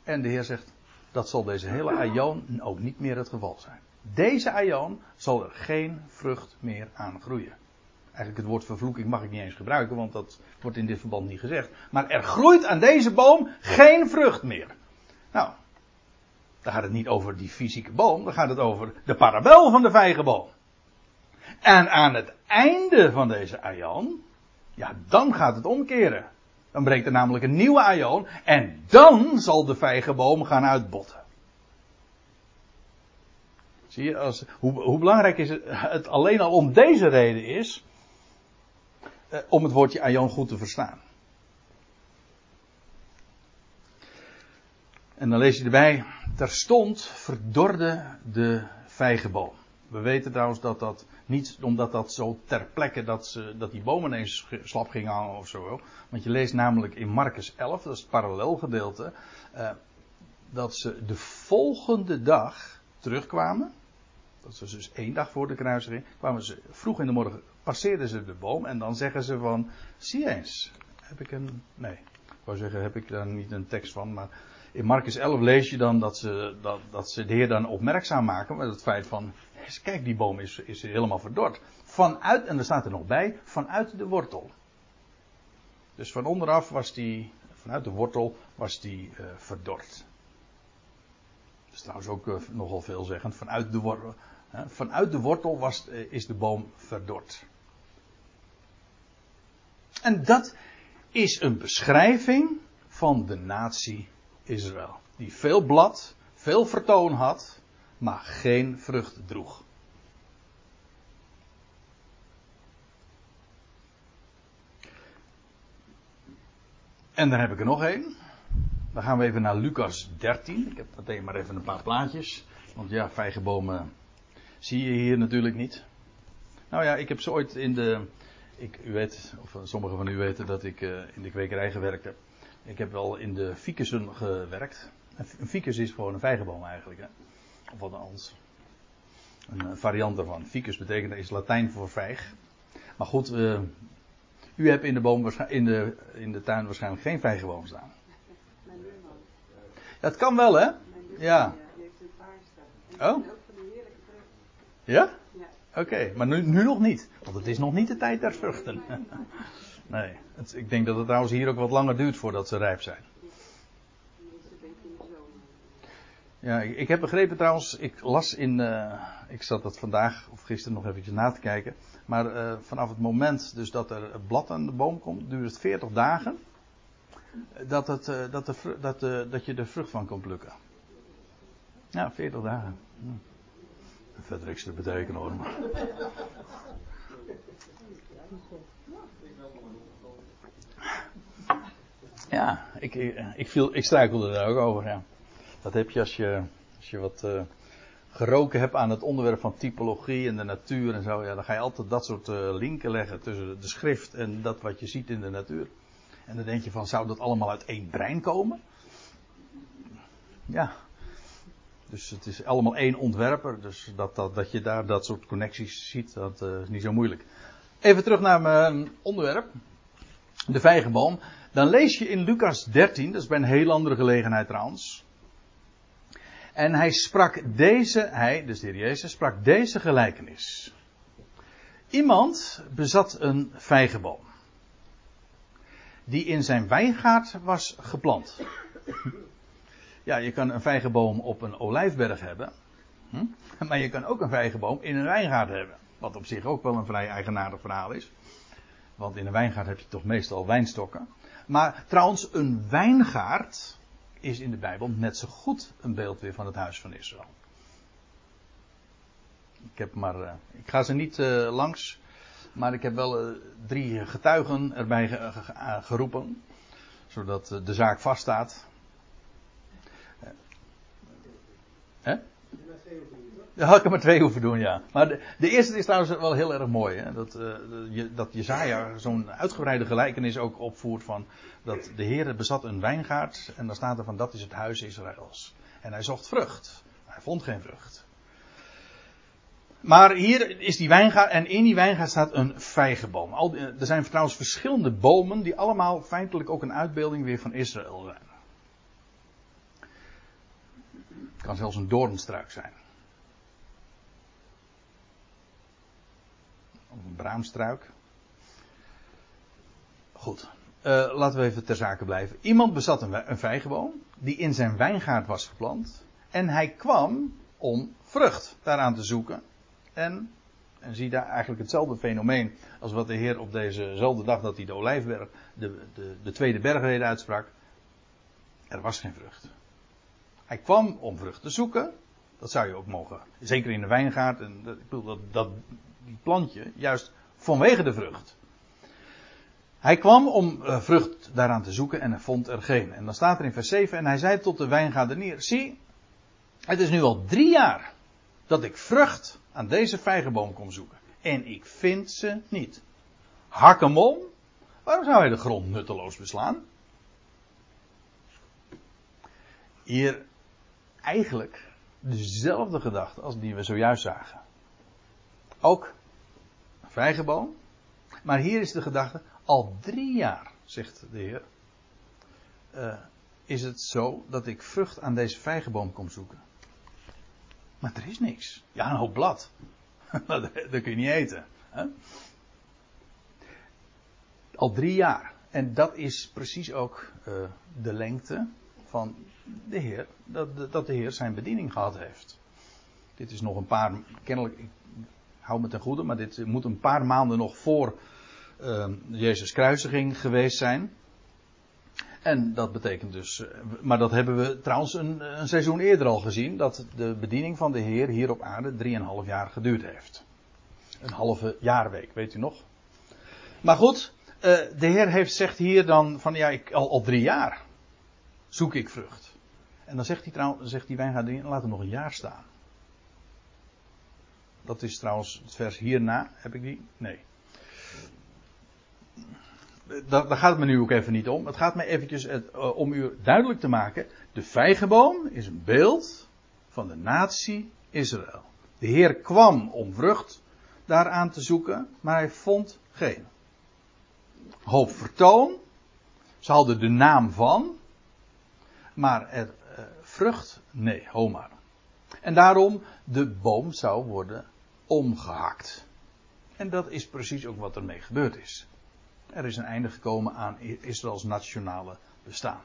En de Heer zegt, dat zal deze hele aion ook niet meer het geval zijn. Deze aion zal er geen vrucht meer aan groeien. Eigenlijk het woord vervloeking mag ik niet eens gebruiken, want dat wordt in dit verband niet gezegd. Maar er groeit aan deze boom geen vrucht meer. Nou, dan gaat het niet over die fysieke boom, dan gaat het over de parabel van de vijgenboom. En aan het einde van deze aion, ja, dan gaat het omkeren. Dan breekt er namelijk een nieuwe aion en dan zal de vijgenboom gaan uitbotten. Zie je, als, hoe, hoe belangrijk is het, alleen al om deze reden is, eh, om het woordje aion goed te verstaan. En dan lees je erbij, terstond verdorde de vijgenboom. We weten trouwens dat dat niet omdat dat zo ter plekke dat, ze, dat die bomen ineens slap gingen hangen of zo. Want je leest namelijk in Marcus 11, dat is het parallelgedeelte, eh, dat ze de volgende dag terugkwamen. Dat was dus één dag voor de kruising. Kwamen ze vroeg in de morgen, passeerden ze de boom en dan zeggen ze van, zie eens, heb ik een, nee, ik wou zeggen, heb ik daar niet een tekst van, maar in Marcus 11 lees je dan dat ze, dat, dat ze de Heer dan opmerkzaam maken met het feit van, kijk die boom is, is helemaal verdord. Vanuit, en er staat er nog bij, vanuit de wortel. Dus van onderaf was die, vanuit de wortel was die uh, verdord. Dat is trouwens ook uh, nogal veelzeggend. Vanuit de wortel, vanuit de wortel was, uh, is de boom verdord. En dat is een beschrijving van de natie Israël. Die veel blad, veel vertoon had, maar geen vrucht droeg. En dan heb ik er nog één. Dan gaan we even naar Lucas 13. Ik heb meteen maar even een paar plaatjes. Want ja, vijgenbomen zie je hier natuurlijk niet. Nou ja, ik heb ze ooit in de. Ik, u weet, of sommigen van u weten dat ik uh, in de kwekerij gewerkt heb. Ik heb wel in de ficussen gewerkt. Een ficus is gewoon een vijgenboom eigenlijk. Hè? Of wat anders. Een variant daarvan. Ficus betekent, is Latijn voor vijg. Maar goed, uh, u hebt in de, boom, in de, in de tuin waarschijnlijk geen vijgenboom staan. Dat kan wel, hè? Ja. Oh? Ja? Oké, okay, maar nu, nu nog niet. Want het is nog niet de tijd der vruchten. nee, het, ik denk dat het trouwens hier ook wat langer duurt voordat ze rijp zijn. Ja, ik, ik heb begrepen trouwens, ik las in, uh, ik zat dat vandaag of gisteren nog eventjes na te kijken. Maar uh, vanaf het moment dus dat er blad aan de boom komt, duurt het 40 dagen. Dat, het, dat, de, dat, de, dat je er vrucht van kan plukken. Ja, 40 dagen. Hm. Verder niks te betekenen hoor. Ja, ik, ik, viel, ik struikelde daar ook over. Ja. Dat heb je als je, als je wat uh, geroken hebt aan het onderwerp van typologie en de natuur en zo, ja, dan ga je altijd dat soort uh, linken leggen tussen de schrift en dat wat je ziet in de natuur. En dan denk je van, zou dat allemaal uit één brein komen? Ja. Dus het is allemaal één ontwerper, dus dat, dat, dat je daar dat soort connecties ziet, dat uh, is niet zo moeilijk. Even terug naar mijn onderwerp, de vijgenboom. Dan lees je in Lucas 13, dat is bij een heel andere gelegenheid trouwens. En hij sprak deze, hij, dus de heer Jezus, sprak deze gelijkenis. Iemand bezat een vijgenboom. Die in zijn wijngaard was geplant. Ja, je kan een vijgenboom op een olijfberg hebben. Hm? Maar je kan ook een vijgenboom in een wijngaard hebben. Wat op zich ook wel een vrij eigenaardig verhaal is. Want in een wijngaard heb je toch meestal wijnstokken. Maar trouwens, een wijngaard is in de Bijbel net zo goed een beeld weer van het huis van Israël. Ik, heb maar, uh, ik ga ze niet uh, langs, maar ik heb wel uh, drie getuigen erbij ge, ge, geroepen, zodat de zaak vaststaat. Hè? Ja, had ik er maar twee hoeven doen, ja. Maar de, eerste is trouwens wel heel erg mooi. Hè? Dat, uh, je, dat Jezaja zo'n uitgebreide gelijkenis ook opvoert van... dat de Heer bezat een wijngaard en dan staat er van dat is het huis Israëls. En hij zocht vrucht. Hij vond geen vrucht. Maar hier is die wijngaard en in die wijngaard staat een vijgenboom. Al, er zijn trouwens verschillende bomen die allemaal feitelijk ook een uitbeelding weer van Israël zijn. Het kan zelfs een doornstruik zijn. Of een braamstruik. Goed. Uh, laten we even ter zake blijven. Iemand bezat een, een vijgenboom. Die in zijn wijngaard was geplant. En hij kwam om vrucht daaraan te zoeken. En, en zie daar eigenlijk hetzelfde fenomeen. Als wat de Heer op dezezelfde dag dat hij de Olijfberg. De, de, de tweede bergrede uitsprak. Er was geen vrucht. Hij kwam om vrucht te zoeken. Dat zou je ook mogen. Zeker in de wijngaard. En dat, ik bedoel, dat, dat, die plantje juist vanwege de vrucht. Hij kwam om uh, vrucht daaraan te zoeken en hij vond er geen. En dan staat er in vers 7 en hij zei tot de wijngaardenier, zie, het is nu al drie jaar dat ik vrucht aan deze vijgenboom kom zoeken. En ik vind ze niet. Hak hem om. Waarom zou hij de grond nutteloos beslaan? Hier eigenlijk dezelfde gedachte als die we zojuist zagen. Ook vijgenboom. Maar hier is de gedachte, al drie jaar, zegt de Heer, uh, is het zo dat ik vrucht aan deze vijgenboom kom zoeken. Maar er is niks. Ja, een hoop blad. dat, kun je niet eten. Hè? Al drie jaar. En dat is precies ook uh, de lengte van de Heer, dat, dat de Heer zijn bediening gehad heeft. Dit is nog een paar, kennelijk, hou me ten goede, maar dit moet een paar maanden nog voor uh, Jezus kruisiging geweest zijn. En dat betekent dus, eh, maar dat hebben we trouwens een, een seizoen eerder al gezien, dat de bediening van de Heer hier op aarde drieënhalf jaar geduurd heeft. Een halve jaarweek, weet u nog? Maar goed, uh, de Heer heeft zegt hier dan van ja, ik, al, al drie jaar zoek ik vrucht. En dan zegt hij trouwens, zegt die wijngaarder, laat hem nog een jaar staan. Dat is trouwens het vers hierna. Heb ik die? Nee. Daar, gaat het me nu ook even niet om. Het gaat me eventjes uh, om u duidelijk te maken. De vijgenboom is een beeld van de natie Israël. De Heer kwam om vrucht daaraan te zoeken, maar hij vond geen. Hoop vertoon. Ze hadden de naam van, maar er uh, vrucht, nee, homar. En daarom, de boom zou worden omgehakt. En dat is precies ook wat ermee gebeurd is. Er is een einde gekomen aan Israëls nationale bestaan.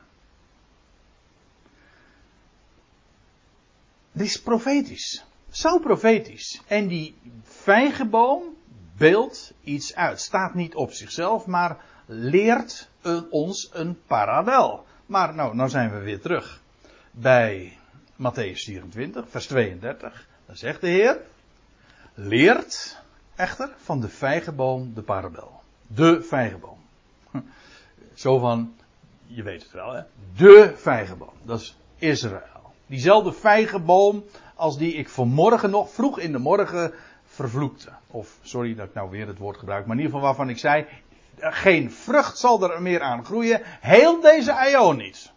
Dit is profetisch. Zo profetisch. En die vijgenboom beeldt iets uit. Staat niet op zichzelf, maar leert een, ons een parallel. Maar nou, nou zijn we weer terug bij Matthäus 24, vers 32. Dan zegt de Heer: leert echter van de vijgenboom de parabel. De vijgenboom. Zo van, je weet het wel hè. De vijgenboom. Dat is Israël. Diezelfde vijgenboom als die ik vanmorgen nog vroeg in de morgen vervloekte. Of, sorry dat ik nou weer het woord gebruik, maar in ieder geval waarvan ik zei, geen vrucht zal er meer aan groeien, heel deze aion niet.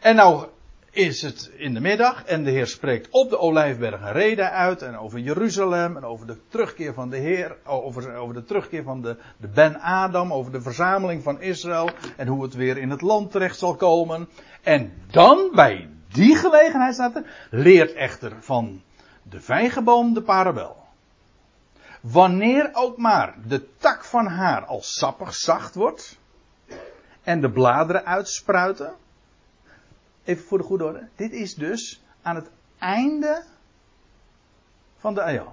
En nou is het in de middag en de Heer spreekt op de Olijfberg een reden uit en over Jeruzalem en over de terugkeer van de Heer, over, over de terugkeer van de, de Ben Adam, over de verzameling van Israël en hoe het weer in het land terecht zal komen. En dan bij die gelegenheid staat er, leert echter van de vijgenboom de parabel. Wanneer ook maar de tak van haar als sappig zacht wordt en de bladeren uitspruiten, even voor de goede orde, dit is dus aan het einde van de aion.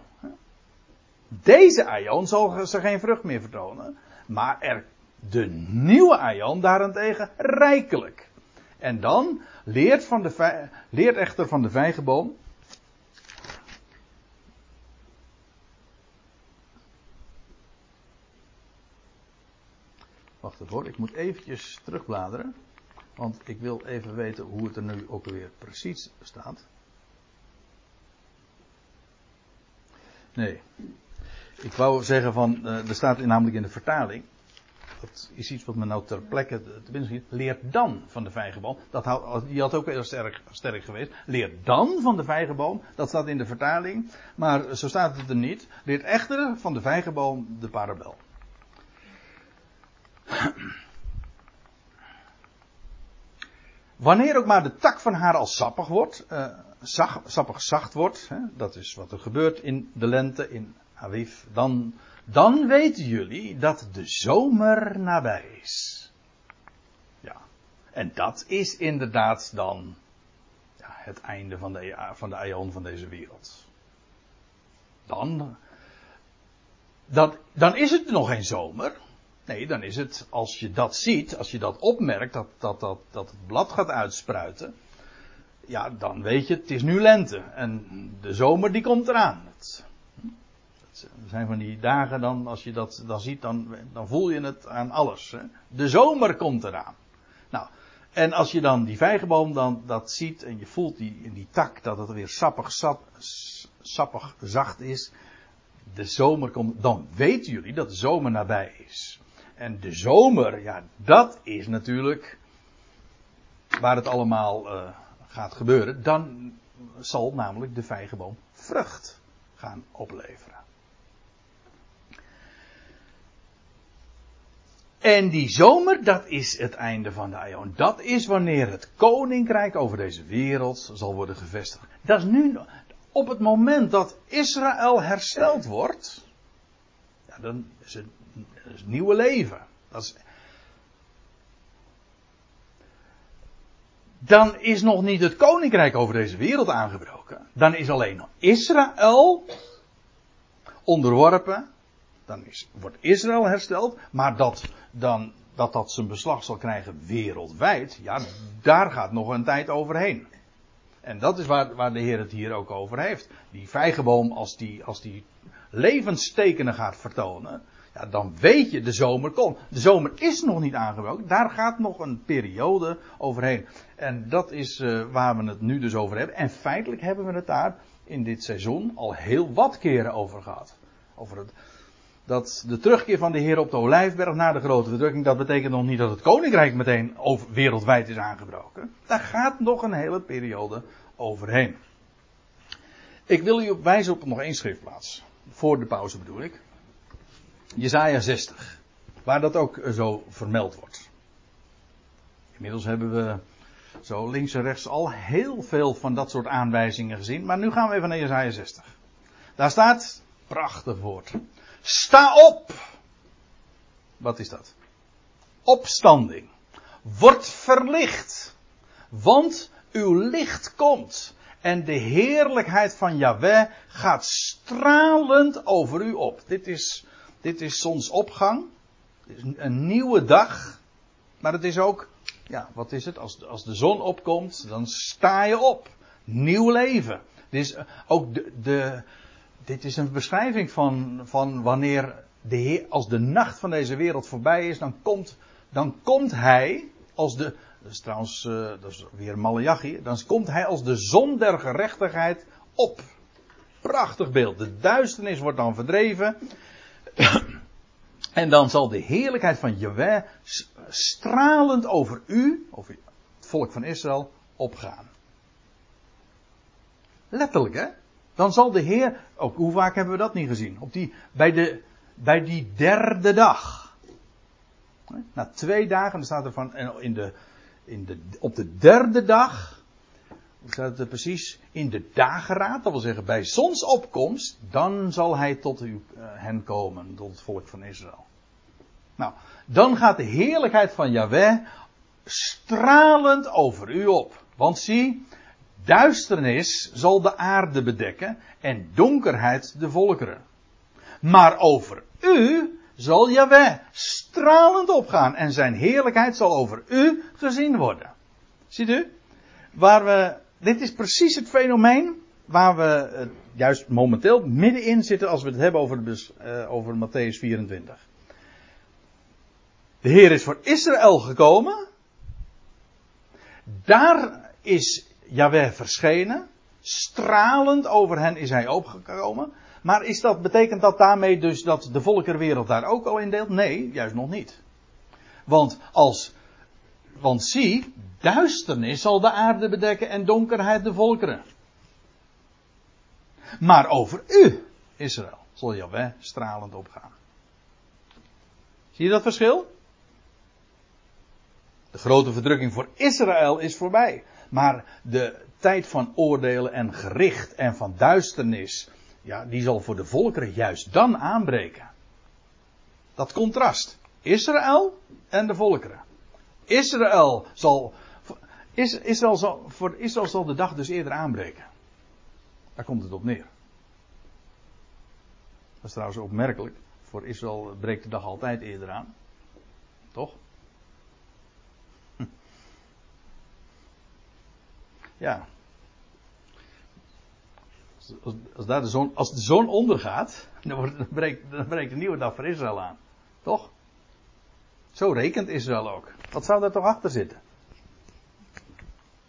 Deze aion zal ze geen vrucht meer vertonen, maar er de nieuwe aion daarentegen rijkelijk. En dan leert, van de, leert echter van de vijgenboom. Wacht even hoor, ik moet eventjes terugbladeren. Want ik wil even weten hoe het er nu ook weer precies staat. Nee. Ik wou zeggen van, uh, er staat namelijk in de vertaling. Dat is iets wat me nou ter plekke te binnen schiet. Leer dan van de vijgenboom. Dat had, die had ook heel sterk, sterk geweest. Leer dan van de vijgenboom. Dat staat in de vertaling. Maar zo staat het er niet. Leert echter van de vijgenboom de parabel. Wanneer ook maar de tak van haar als sappig wordt, uh, sappig zacht wordt, hè, dat is wat er gebeurt in de lente, in Aviv, dan, dan weten jullie dat de zomer nabij is. Ja, en dat is inderdaad dan ja, het einde van de, van de aion van deze wereld. Dan, dan, dan is het nog geen zomer. Nee, dan is het, als je dat ziet, als je dat opmerkt, dat, dat, dat, dat het blad gaat uitspruiten. Ja, dan weet je, het is nu lente. En de zomer die komt eraan. Het zijn van die dagen dan, als je dat dan ziet, dan, dan voel je het aan alles. Hè? De zomer komt eraan. Nou, en als je dan die vijgenboom dan dat ziet en je voelt die, in die tak dat het weer sappig, sap, sappig zacht is. De zomer komt, dan weten jullie dat de zomer nabij is. En de zomer, ja, dat is natuurlijk waar het allemaal uh, gaat gebeuren. Dan zal namelijk de vijgenboom vrucht gaan opleveren. En die zomer, dat is het einde van de aion. Dat is wanneer het koninkrijk over deze wereld zal worden gevestigd. Dat is nu, op het moment dat Israël hersteld wordt, dan is het is nieuwe leven. Dat is... Dan is nog niet het koninkrijk over deze wereld aangebroken. Dan is alleen Israël onderworpen. Dan is, wordt Israël hersteld. Maar dat dan, dat dat zijn beslag zal krijgen wereldwijd. Ja, daar gaat nog een tijd overheen. En dat is waar, waar de Heer het hier ook over heeft. Die vijgenboom, als die, als die levenstekenen gaat vertonen. Ja, dan weet je, de zomer komt. De zomer is nog niet aangebroken. Daar gaat nog een periode overheen. En dat is uh, waar we het nu dus over hebben. En feitelijk hebben we het daar in dit seizoen al heel wat keren over gehad. Over het, dat de terugkeer van de Heer op de Olijfberg na de grote verdrukking, dat betekent nog niet dat het koninkrijk meteen over, wereldwijd is aangebroken. Daar gaat nog een hele periode overheen. Ik wil u op wijzen op nog één schriftplaats. Voor de pauze bedoel ik. Jezaja 60. Waar dat ook zo vermeld wordt. Inmiddels hebben we zo links en rechts al heel veel van dat soort aanwijzingen gezien. Maar nu gaan we even naar Jezaja 60. Daar staat, prachtig woord. Sta op! Wat is dat? Opstanding. Word verlicht. Want uw licht komt. En de heerlijkheid van Yahweh gaat stralend over u op. Dit is dit is zonsopgang. Een nieuwe dag. Maar het is ook, ja, wat is het? Als, als de zon opkomt, dan sta je op. Nieuw leven. Dit is ook de, de dit is een beschrijving van, van wanneer de Heer, als de nacht van deze wereld voorbij is, dan komt, dan komt Hij als de, dat is trouwens uh, dat is weer Malachi, dan komt hij als de zon der gerechtigheid op. Prachtig beeld. De duisternis wordt dan verdreven. en dan zal de heerlijkheid van Jehovah stralend over u, over het volk van Israël, opgaan. Letterlijk, hè? Dan zal de Heer, ook hoe vaak hebben we dat niet gezien? Op die, bij, de, bij die derde dag. Na twee dagen, dan staat er van, in de, in de, op de derde dag, hoe staat het er precies? In de dageraad, dat wil zeggen bij zonsopkomst, dan zal hij tot u, uh, hen komen, tot het volk van Israël. Nou, dan gaat de heerlijkheid van Yahweh stralend over u op. Want zie, Duisternis zal de aarde bedekken en donkerheid de volkeren. Maar over u zal Jaweh stralend opgaan en zijn heerlijkheid zal over u gezien worden. Ziet u? Waar we, dit is precies het fenomeen waar we juist momenteel middenin zitten als we het hebben over, de, uh, over Matthäus 24. De Heer is voor Israël gekomen. Daar is Jaweh verschenen. Stralend over hen is hij opgekomen. Maar is dat, betekent dat daarmee dus dat de volkerwereld daar ook al in deelt? Nee, juist nog niet. Want als, want zie, duisternis zal de aarde bedekken en donkerheid de volkeren. Maar over u, Israël, zal Jaweh stralend opgaan. Zie je dat verschil? De grote verdrukking voor Israël is voorbij. Maar de tijd van oordelen en gericht en van duisternis, ja, die zal voor de volkeren juist dan aanbreken. Dat contrast. Israël en de volkeren. Israël zal, Israël zal, voor Israël zal de dag dus eerder aanbreken. Daar komt het op neer. Dat is trouwens opmerkelijk. Voor Israël breekt de dag altijd eerder aan. Toch? Ja. Als, als, daar de zon, als de zon ondergaat, dan, breekt, dan breekt een nieuwe dag voor Israël aan. Toch? Zo rekent Israël ook. Wat zou daar toch achter zitten?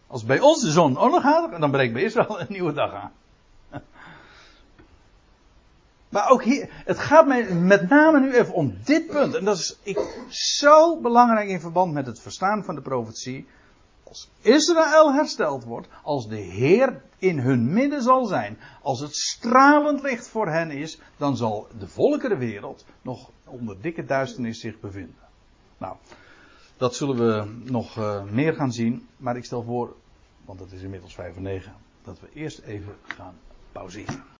Als bij ons de zon ondergaat, dan breekt bij Israël een nieuwe dag aan. Maar ook hier, het gaat mij met name nu even om dit punt. En dat is ik, zo belangrijk in verband met het verstaan van de profetie. Als Israël hersteld wordt, als de Heer in hun midden zal zijn, als het stralend licht voor hen is, dan zal de volkerenwereld nog onder dikke duisternis zich bevinden. Nou, dat zullen we nog uh, meer gaan zien, maar ik stel voor, want het is inmiddels 5 en 9, dat we eerst even gaan pauzeren.